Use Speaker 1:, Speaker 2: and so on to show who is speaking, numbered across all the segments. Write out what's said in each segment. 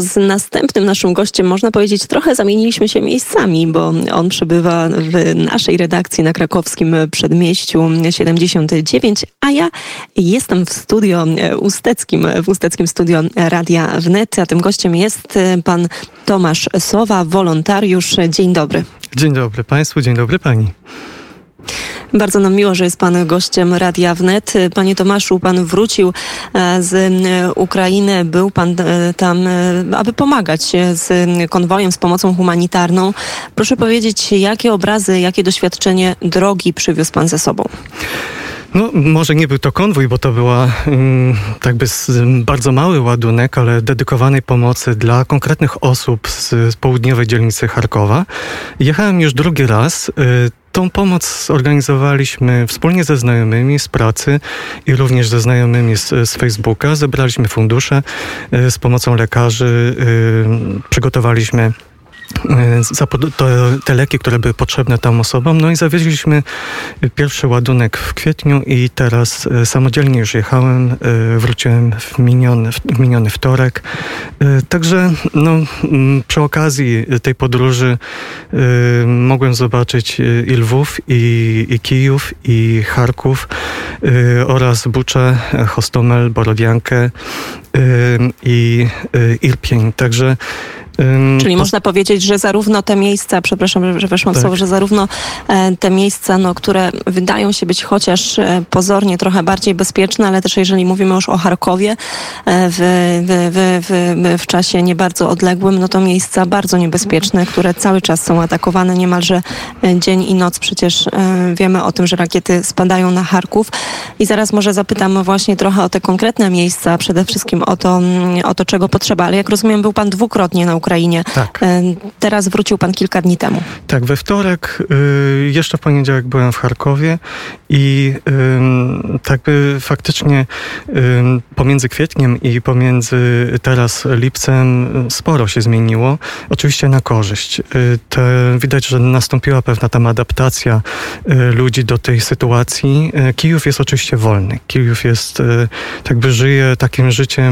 Speaker 1: z następnym naszym gościem, można powiedzieć, trochę zamieniliśmy się miejscami, bo on przybywa w naszej redakcji na krakowskim przedmieściu 79, a ja jestem w studio usteckim, w usteckim studio Radia Wnet, a tym gościem jest pan Tomasz Sowa, wolontariusz. Dzień dobry.
Speaker 2: Dzień dobry Państwu, dzień dobry Pani.
Speaker 1: Bardzo nam miło, że jest Pan gościem Radia Wnet. Panie Tomaszu, Pan wrócił e, z e, Ukrainy, był Pan e, tam, aby pomagać z konwojem, z pomocą humanitarną. Proszę powiedzieć, jakie obrazy, jakie doświadczenie drogi przywiózł Pan ze sobą?
Speaker 2: No, może nie był to konwój, bo to była mm, tak by bardzo mały ładunek, ale dedykowanej pomocy dla konkretnych osób z, z południowej dzielnicy Charkowa. Jechałem już drugi raz. Tą pomoc zorganizowaliśmy wspólnie ze znajomymi z pracy i również ze znajomymi z, z Facebooka. Zebraliśmy fundusze y, z pomocą lekarzy, y, przygotowaliśmy te leki, które były potrzebne tam osobom. No i zawieźliśmy pierwszy ładunek w kwietniu i teraz e, samodzielnie już jechałem, e, wróciłem w miniony, w miniony wtorek. E, także no, przy okazji tej podróży mogłem zobaczyć i Lwów, i, i Kijów, i Charków oraz Bucze, Hostomel, Borodiankę i Irpień. Także
Speaker 1: Czyli można powiedzieć, że zarówno te miejsca, przepraszam, że weszłam tak. w słowo, że zarówno e, te miejsca, no, które wydają się być chociaż e, pozornie trochę bardziej bezpieczne, ale też jeżeli mówimy już o Charkowie e, w, w, w, w czasie nie bardzo odległym, no to miejsca bardzo niebezpieczne, które cały czas są atakowane niemalże dzień i noc. Przecież wiemy o tym, że rakiety spadają na Charków. I zaraz może zapytam właśnie trochę o te konkretne miejsca, przede wszystkim o to, mm, o to czego potrzeba. Ale jak rozumiem, był pan dwukrotnie na Ukrainie. Tak. E, teraz wrócił pan kilka dni temu.
Speaker 2: Tak, we wtorek, y, jeszcze w poniedziałek byłem w Charkowie i tak by faktycznie pomiędzy kwietniem i pomiędzy teraz lipcem sporo się zmieniło. Oczywiście na korzyść. Y, te, widać, że nastąpiła pewna tam adaptacja y, ludzi do tej sytuacji. Kijów jest oczywiście wolny. Kijów jest, tak by żyje takim życiem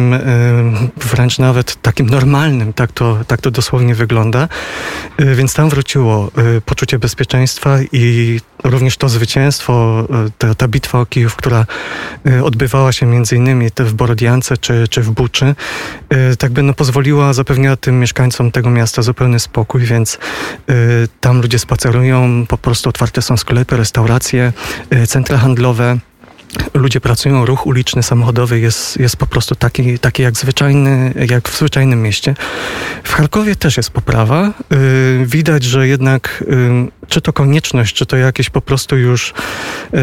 Speaker 2: wręcz nawet takim normalnym, tak to, tak to dosłownie wygląda. Y, więc tam wróciło y, poczucie bezpieczeństwa i również to zwycięstwo, ta, ta bitwa o Kijów, która odbywała się między innymi w Borodiance czy, czy w Buczy, tak by no, pozwoliła, zapewniła tym mieszkańcom tego miasta zupełny spokój, więc tam ludzie spacerują, po prostu otwarte są sklepy, restauracje, centra handlowe ludzie pracują, ruch uliczny, samochodowy jest, jest po prostu taki, taki jak, zwyczajny, jak w zwyczajnym mieście. W Charkowie też jest poprawa. Yy, widać, że jednak czy to konieczność, czy to jakieś po prostu już yy,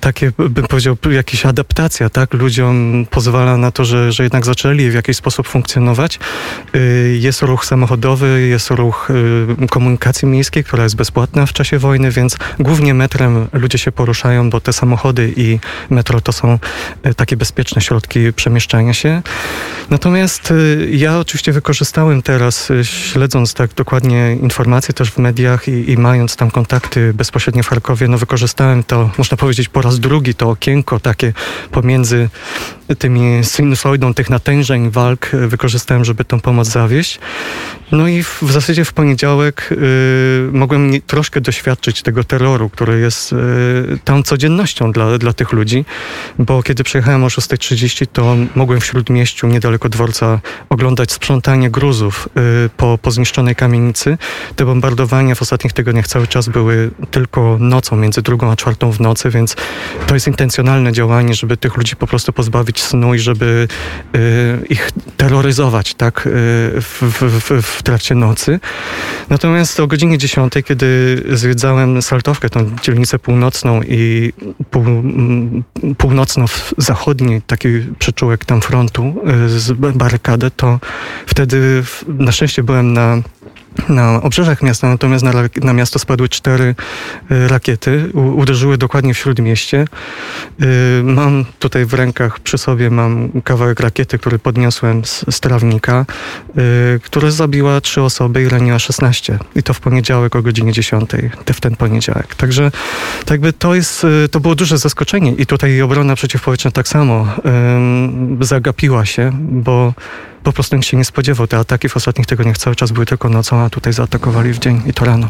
Speaker 2: takie, bym powiedział, jakaś adaptacja, tak? Ludziom pozwala na to, że, że jednak zaczęli w jakiś sposób funkcjonować. Y, jest ruch samochodowy, jest ruch y, komunikacji miejskiej, która jest bezpłatna w czasie wojny, więc głównie metrem ludzie się poruszają, bo te samochody i metro to są e, takie bezpieczne środki przemieszczania się. Natomiast ja oczywiście wykorzystałem teraz, śledząc tak dokładnie informacje też w mediach i, i mając tam kontakty bezpośrednio w Charkowie, no wykorzystałem to, można powiedzieć po raz drugi, to okienko takie pomiędzy tymi sinusoidą tych natężeń walk wykorzystałem, żeby tą pomoc zawieść. No i w, w zasadzie w poniedziałek y, mogłem troszkę doświadczyć tego terroru, który jest y, tam codziennością dla, dla tych ludzi, bo kiedy przyjechałem o 6.30, to mogłem w Śródmieściu, niedaleko dworca, oglądać sprzątanie gruzów y, po, po zniszczonej kamienicy. Te bombardowania w ostatnich tygodniach cały czas były tylko nocą, między drugą a czwartą w nocy, więc to jest intencjonalne działanie, żeby tych ludzi po prostu pozbawić snu i żeby y, ich terroryzować, tak, y, w, w, w trakcie nocy. Natomiast o godzinie 10, kiedy zwiedzałem Saltowkę, tą dzielnicę północną i pół, północno-zachodni, taki przyczółek tam frontu y, z barykadę, to wtedy na szczęście byłem na na obrzeżach miasta, natomiast na, na miasto spadły cztery y, rakiety, u, uderzyły dokładnie w śródmieście. Y, mam tutaj w rękach przy sobie mam kawałek rakiety, który podniosłem z, z trawnika, y, która zabiła trzy osoby i raniła 16. I to w poniedziałek o godzinie 10, w ten poniedziałek. Także tak to jest, to było duże zaskoczenie i tutaj obrona przeciwpowietrzna tak samo zagapiła się, bo po prostu nikt się nie spodziewał. Te ataki w ostatnich tygodniach cały czas były tylko nocą, a tutaj zaatakowali w dzień i to rano.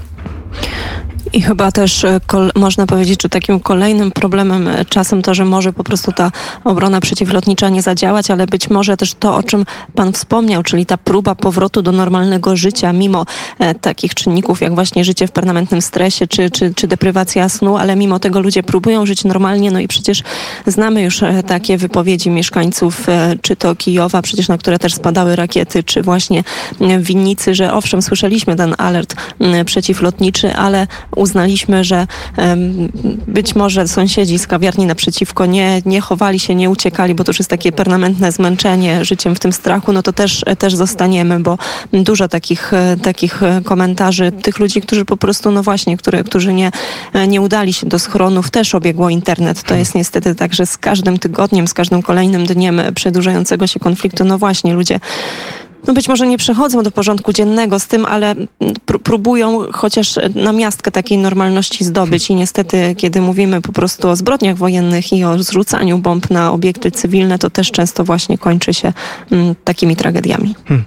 Speaker 1: I chyba też e, można powiedzieć, że takim kolejnym problemem e, czasem to, że może po prostu ta obrona przeciwlotnicza nie zadziałać, ale być może też to, o czym Pan wspomniał, czyli ta próba powrotu do normalnego życia, mimo e, takich czynników jak właśnie życie w permanentnym stresie czy, czy, czy deprywacja snu, ale mimo tego ludzie próbują żyć normalnie. No i przecież znamy już takie wypowiedzi mieszkańców, czy to Kijowa, przecież na które też spadały rakiety, czy właśnie Winnicy, że owszem, słyszeliśmy ten alert przeciwlotniczy, ale uznaliśmy, że być może sąsiedzi z kawiarni naprzeciwko nie, nie chowali się, nie uciekali, bo to już jest takie permanentne zmęczenie życiem w tym strachu, no to też, też zostaniemy, bo dużo takich, takich komentarzy tych ludzi, którzy po prostu, no właśnie, które, którzy nie, nie udali się do schronów, też obiegło internet. To jest niestety tak, że z każdym tygodniem, z każdym kolejnym dniem przedłużającego się konfliktu, no właśnie, ludzie no być może nie przechodzą do porządku dziennego z tym, ale próbują chociaż na miastkę takiej normalności zdobyć i niestety, kiedy mówimy po prostu o zbrodniach wojennych i o zrzucaniu bomb na obiekty cywilne, to też często właśnie kończy się mm, takimi tragediami. Hmm.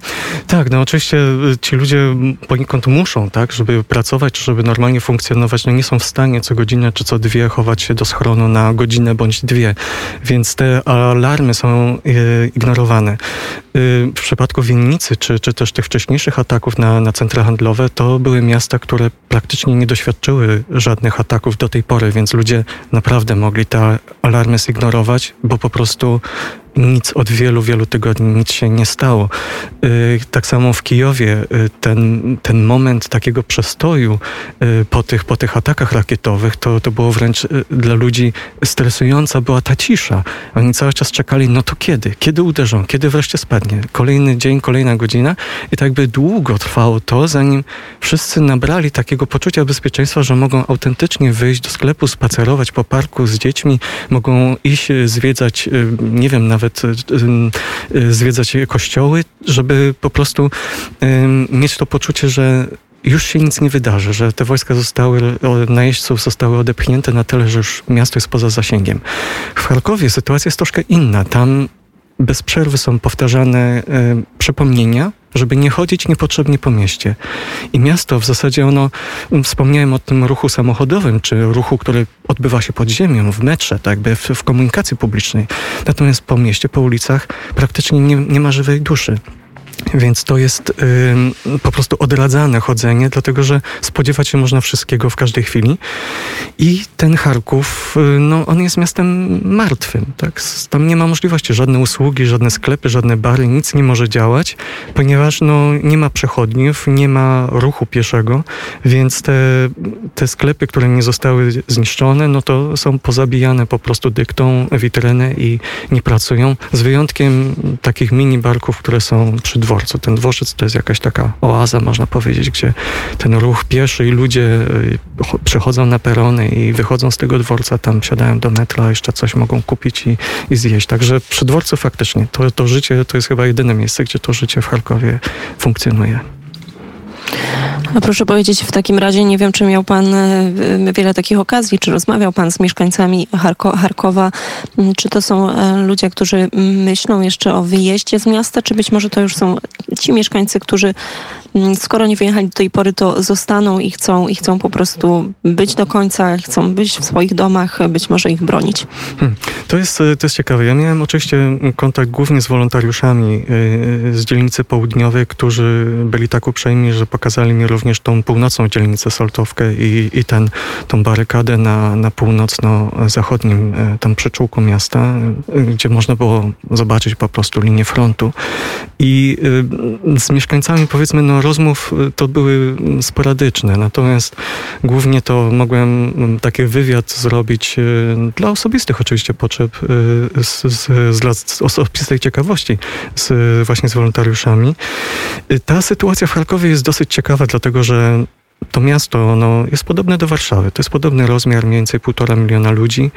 Speaker 2: Tak, no oczywiście y, ci ludzie poniekąd muszą, tak, żeby pracować, żeby normalnie funkcjonować, no nie są w stanie co godzinę czy co dwie chować się do schronu na godzinę bądź dwie, więc te alarmy są y, ignorowane. Y, w przypadku winnicy Czy, czy też tych wcześniejszych ataków na, na centra handlowe, to były miasta, które praktycznie nie doświadczyły żadnych ataków do tej pory, więc ludzie naprawdę mogli te alarmy zignorować, bo po prostu nic od wielu, wielu tygodni nic się nie stało. Y, tak samo w Kijowie y, ten, ten moment takiego przestoju y, po tych, po tych atakach rakietowych, to, to było wręcz dla ludzi stresująca była ta cisza. Oni cały czas czekali, no to kiedy? Kiedy uderzą? Kiedy wreszcie spadnie? Kolejny dzień, kolejna godzina i tak by długo trwało to, zanim wszyscy nabrali takiego poczucia bezpieczeństwa, że mogą autentycznie wyjść do sklepu, spacerować po parku z dziećmi, mogą iść zwiedzać, nie wiem, nawet nawet y, y, zwiedzać kościoły, żeby po prostu mieć to poczucie, że już się nic nie wydarzy, że te wojska zostały, najeźdźców zostały odepchnięte na tyle, że już miasto jest poza zasięgiem. W Charkowie sytuacja jest troszkę inna. Tam bez przerwy są powtarzane przypomnienia żeby nie chodzić niepotrzebnie po mieście. I miasto w zasadzie ono, wspomniałem o tym ruchu samochodowym, czy ruchu, który odbywa się pod ziemią, w metrze, tak jakby w, w komunikacji publicznej. Natomiast po mieście, po ulicach praktycznie nie, nie ma żywej duszy. Więc to jest y, po prostu odradzane chodzenie, dlatego że spodziewać się można wszystkiego w każdej chwili. I ten Charków, y, no, on jest miastem martwym. Tak? Tam nie ma możliwości, żadne usługi, żadne sklepy, żadne bary, nic nie może działać, ponieważ no, nie ma przechodniów, nie ma ruchu pieszego, więc te, te sklepy, które nie zostały zniszczone, no to są pozabijane po prostu dyktą, witryny i nie pracują. Z wyjątkiem takich mini barków, które są przy dworcu. Ten dworzec to jest jakaś taka oaza, można powiedzieć, gdzie ten ruch pieszy i ludzie y, przechodzą na perony i wychodzą z tego dworca, tam siadają do metra, jeszcze coś mogą kupić i, i zjeść. Także przy dworcu faktycznie to, to życie to jest chyba jedyne miejsce, gdzie to życie w Charkowie funkcjonuje.
Speaker 1: A proszę powiedzieć, w takim razie nie wiem, czy miał Pan e, wiele takich okazji, czy rozmawiał Pan z mieszkańcami Charko Charkowa, mm, czy to są e, ludzie, którzy myślą jeszcze o wyjeździe z miasta, czy być może to już są ci mieszkańcy, którzy skoro nie wyjechali do tej pory, to zostaną i chcą, i chcą po prostu być do końca, chcą być w swoich domach, być może ich bronić.
Speaker 2: Hmm. To, jest, e, to jest ciekawe. Ja miałem oczywiście kontakt głównie z wolontariuszami z dzielnicy południowej, którzy byli tak uprzejmi, że pokazali mi również tą północną dzielnicę Soltowkę i, i ten, tą barykadę na, na północno-zachodnim e, tam przyczółku miasta, e, gdzie można było zobaczyć po prostu linię frontu. I e, z mieszkańcami powiedzmy, no rozmów to były sporadyczne, natomiast głównie to mogłem taki wywiad zrobić dla osobistych oczywiście potrzeb, z, z, z, z osobistej ciekawości z, właśnie z wolontariuszami. Ta sytuacja w Charkowie jest dosyć ciekawa, dlatego że to miasto no, jest podobne do Warszawy. To jest podobny rozmiar, mniej więcej półtora miliona ludzi.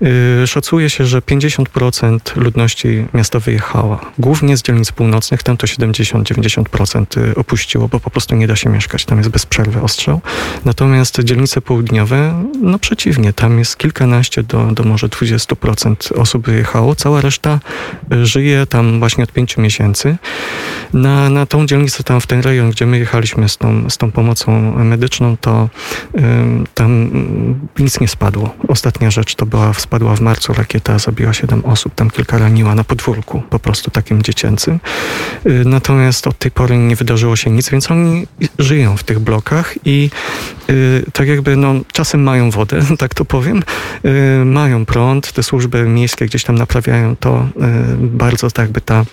Speaker 2: Yy, szacuje się, że 50% ludności miasta wyjechała. Głównie z dzielnic północnych, tam to 70-90% opuściło, bo po prostu nie da się mieszkać. Tam jest bez przerwy ostrzał. Natomiast dzielnice południowe, no przeciwnie, tam jest kilkanaście do, do może 20% osób wyjechało. Cała reszta żyje tam właśnie od pięciu miesięcy. Na, na tą dzielnicę, tam w ten rejon, gdzie my jechaliśmy z tą, z tą pomocą medyczną, to tam nic nie spadło. Ostatnia rzecz to była, spadła w marcu rakieta, zabiła siedem osób, tam kilka raniła na podwórku, po prostu takim dziecięcym. Y, natomiast od tej pory nie wydarzyło się nic, więc oni żyją w tych blokach i y, tak jakby no, czasem mają wodę, tak to powiem, y, mają prąd, te służby miejskie gdzieś tam naprawiają to, bardzo tak by ta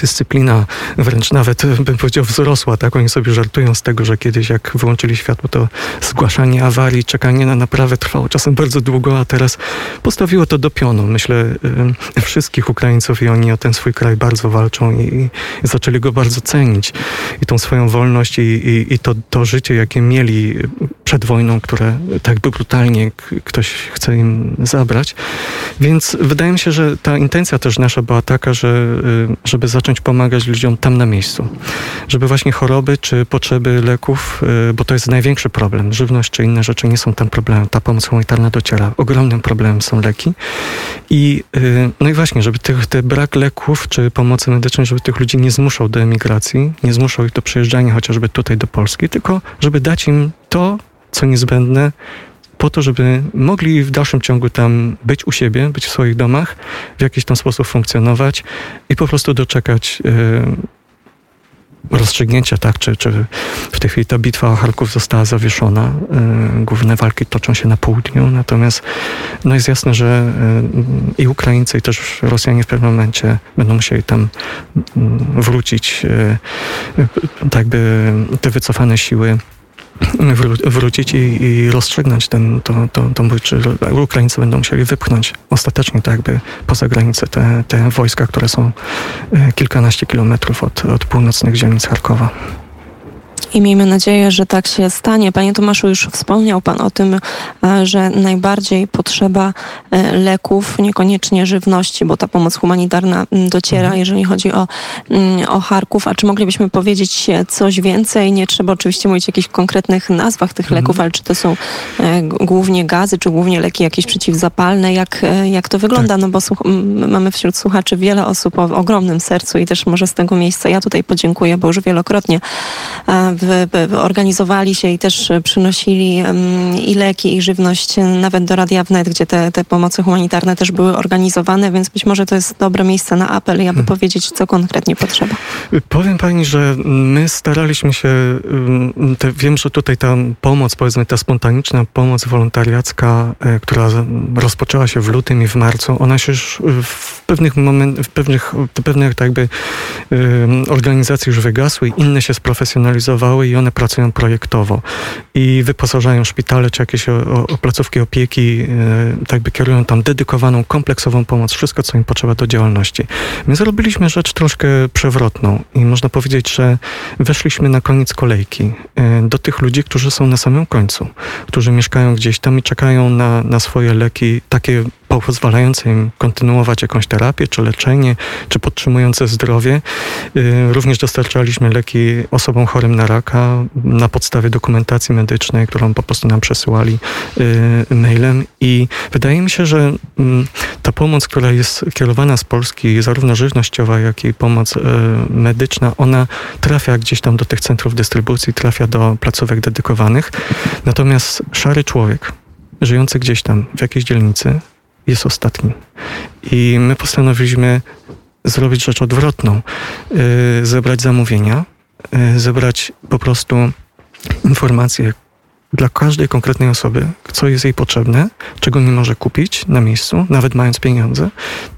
Speaker 2: dyscyplina wręcz nawet bym powiedział wzrosła, tak? Oni sobie żartują z tego, że kiedyś jak wyłączyli światło, to zgłaszanie awarii, czekanie na naprawę trwało czasem bardzo długo, a teraz postawiło to do pionu. Myślę y, wszystkich Ukraińców i oni o ten swój kraj bardzo walczą i, i zaczęli go bardzo cenić. I tą swoją wolność i, i, i to, to życie, jakie mieli przed wojną, które tak by brutalnie ktoś chce im zabrać. Więc wydaje mi się, że ta intencja też nasza była taka, że y, żeby zacząć pomagać ludziom tam na miejscu. Żeby właśnie choroby czy potrzeby leków, y, bo to jest największy problem. Żywność czy inne rzeczy nie są tam problemem. Ta pomoc humanitarna dociera. Ogromnym problemem są leki. I, y, no i właśnie, żeby tych, te brak leków czy pomocy medycznej, żeby tych ludzi nie zmuszał do emigracji, nie zmuszał ich do przyjeżdżania chociażby tutaj do Polski, tylko żeby dać im to, co niezbędne po to, żeby mogli w dalszym ciągu tam być u siebie, być w swoich domach, w jakiś tam sposób funkcjonować i po prostu doczekać e, rozstrzygnięcia, tak, czy, czy w tej chwili ta bitwa o Charków została zawieszona. E, główne walki toczą się na południu, natomiast no jest jasne, że e, i Ukraińcy, i też Rosjanie w pewnym momencie będą musieli tam mm, wrócić, tak by te wycofane siły wró- wrócić i, i, rozstrzygnąć ten, to, to, to czy Ukraińcy będą musieli wypchnąć ostatecznie tak jakby poza granicę te, te wojska, które są e, kilkanaście kilometrów od, od północnych dzielnic Charkowa.
Speaker 1: I miejmy nadzieję, że tak się stanie. Panie Tomaszu, już wspomniał Pan o tym, e, że najbardziej potrzeba e, leków, niekoniecznie żywności, bo ta pomoc humanitarna dociera, mhm. jeżeli chodzi o, o Charków. A czy moglibyśmy powiedzieć coś więcej? Nie trzeba oczywiście mówić o jakichś konkretnych nazwach tych mhm. leków, ale czy to są e, głównie gazy, czy głównie leki jakieś przeciwzapalne? Jak, jak to wygląda? Tak. No bo mamy wśród słuchaczy wiele osób o ogromnym sercu i też może z tego miejsca ja tutaj podziękuję, bo już wielokrotnie organizowali się i też przynosili i leki, i żywność nawet do Radia Wnet, gdzie te, te pomocy humanitarne też były organizowane, więc być może to jest dobre miejsce na apel aby hmm. powiedzieć, co konkretnie potrzeba.
Speaker 2: Powiem pani, że my staraliśmy się, te, wiem, że tutaj ta pomoc, powiedzmy ta spontaniczna pomoc wolontariacka, e, która rozpoczęła się w lutym i w marcu, ona się już w pewnych momentach, w pewnych, pewnych tak jakby organizacji już wygasły, inne się sprofesjonalizowały i one pracują projektowo i wyposażają szpitale czy jakieś o, o placówki opieki, e, tak by kierują tam dedykowaną, kompleksową pomoc, wszystko, co im potrzeba do działalności. My zrobiliśmy rzecz troszkę przewrotną i można powiedzieć, że weszliśmy na koniec kolejki e, do tych ludzi, którzy są na samym końcu, którzy mieszkają gdzieś tam i czekają na, na swoje leki, takie pozwalające im kontynuować jakąś terapię, czy leczenie, czy podtrzymujące zdrowie. Y, również dostarczaliśmy leki osobom chorym na raka na podstawie dokumentacji medycznej, którą po prostu nam przesyłali y, mailem i wydaje mi się, że mm, ta pomoc, która jest kierowana z Polski, zarówno żywnościowa, jak i pomoc y, medyczna, ona trafia gdzieś tam do tych centrów dystrybucji, trafia do placówek dedykowanych. Natomiast szary człowiek, żyjący gdzieś tam w jakiejś dzielnicy, jest ostatni. I my postanowiliśmy zrobić rzecz odwrotną. Yy, zebrać zamówienia, yy, zebrać po prostu informacje dla każdej konkretnej osoby, co jest jej potrzebne, czego nie może kupić na miejscu, nawet mając pieniądze,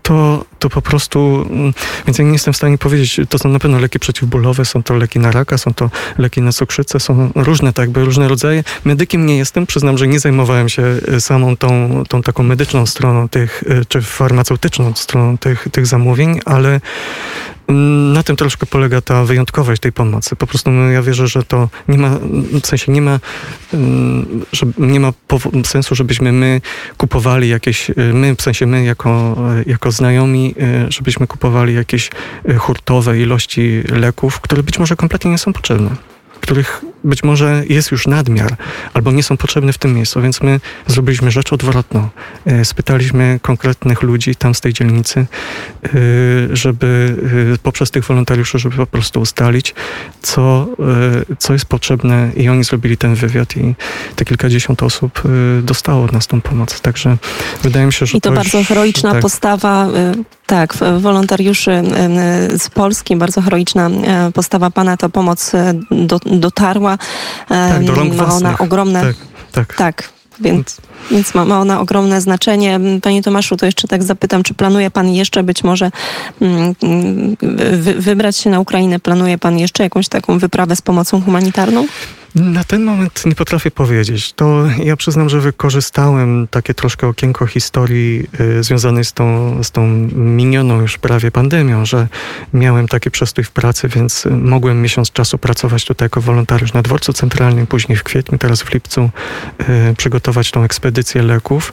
Speaker 2: to to po prostu, mm, więc ja nie jestem w stanie powiedzieć, to są na pewno leki przeciwbólowe, są to leki na raka, są to leki na cukrzycę, są różne tak różne rodzaje. Medykiem nie jestem, przyznam, że nie zajmowałem się y, samą tą, tą taką medyczną stroną tych, y, czy farmaceutyczną stroną tych, tych zamówień, ale na tym troszkę polega ta wyjątkowość tej pomocy. Po prostu no, ja wierzę, że to nie ma, w sensie nie ma, mm, że nie ma sensu, żebyśmy my kupowali jakieś, my, w sensie my jako, jako znajomi, żebyśmy kupowali jakieś hurtowe ilości leków, które być może kompletnie nie są potrzebne których być może jest już nadmiar, albo nie są potrzebne w tym miejscu, więc my zrobiliśmy rzecz odwrotną. E, spytaliśmy konkretnych ludzi tam z tej dzielnicy, e, żeby e, poprzez tych wolontariuszy, żeby po prostu ustalić, co, co jest potrzebne i oni zrobili ten wywiad i te kilkadziesiąt osób dostało od nas tą pomoc. Także wydaje mi się, że
Speaker 1: I to,
Speaker 2: to
Speaker 1: bardzo
Speaker 2: już,
Speaker 1: heroiczna
Speaker 2: tak.
Speaker 1: postawa, tak, wolontariuszy z Polski, bardzo heroiczna postawa Pana, ta pomoc do, dotarła.
Speaker 2: Tak, do rąk
Speaker 1: ma ona ogromne.
Speaker 2: Tak, tak.
Speaker 1: tak. Więc, więc ma, ma ona ogromne znaczenie. Panie Tomaszu, to jeszcze tak zapytam, czy planuje Pan jeszcze być może mm, wy, wybrać się na Ukrainę? Planuje Pan jeszcze jakąś taką wyprawę z pomocą humanitarną?
Speaker 2: Na ten moment nie potrafię powiedzieć. To ja przyznam, że wykorzystałem takie troszkę okienko historii y, związanej z tą, z tą minioną już prawie pandemią, że miałem taki przestój w pracy, więc mogłem miesiąc czasu pracować tutaj jako wolontariusz na dworcu centralnym, później w kwietniu, teraz w lipcu y, przygotować tą ekspedycję leków.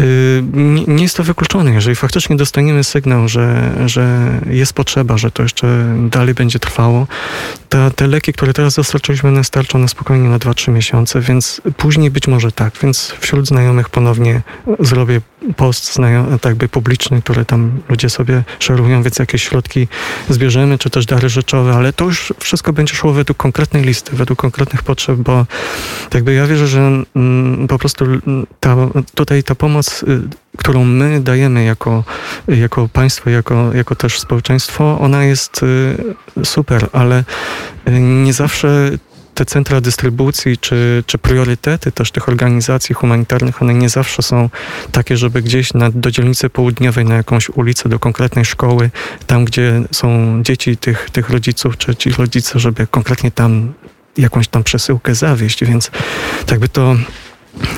Speaker 2: Y, nie, jest to wykluczone. Jeżeli faktycznie dostaniemy sygnał, że, że jest potrzeba, że to jeszcze dalej będzie trwało, to te leki, które teraz dostarczyliśmy, one starczą na spokojnie na 2-3 miesiące, więc później być może tak. Więc wśród znajomych ponownie zrobię post tak by publiczny, który tam ludzie sobie szerują, więc jakieś środki zbierzemy, czy też dary rzeczowe, ale to już wszystko będzie szło według konkretnej listy, według konkretnych potrzeb, bo jakby ja wierzę, że mm, po prostu ta, tutaj ta pomoc, y, którą my dajemy jako, jako państwo, jako, jako też społeczeństwo, ona jest y, super, ale y, nie zawsze te centra dystrybucji czy, czy priorytety też tych organizacji humanitarnych, one nie zawsze są takie, żeby gdzieś na, do dzielnicy południowej, na jakąś ulicę, do konkretnej szkoły, tam gdzie są dzieci tych, tych rodziców, czy ci rodzice, żeby konkretnie tam jakąś tam przesyłkę zawieść, więc tak by to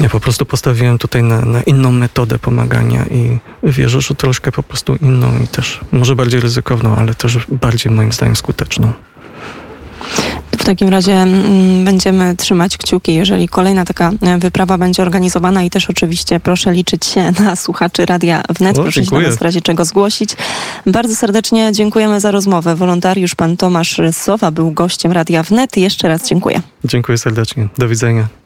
Speaker 2: ja po prostu postawiłem tutaj na, na, inną metodę pomagania i wierzę, że troszkę po prostu inną i też może bardziej ryzykowną, ale też bardziej moim zdaniem skuteczną.
Speaker 1: W takim razie mm, będziemy trzymać kciuki, jeżeli kolejna taka e, wyprawa będzie organizowana i też oczywiście proszę liczyć się na słuchaczy Radia Wnet. O, proszę dziękuję. się nas w razie czego zgłosić. Bardzo serdecznie dziękujemy za rozmowę. Wolontariusz pan Tomasz Sowa był gościem Radia Wnet. Jeszcze raz dziękuję.
Speaker 2: Dziękuję serdecznie. Do widzenia.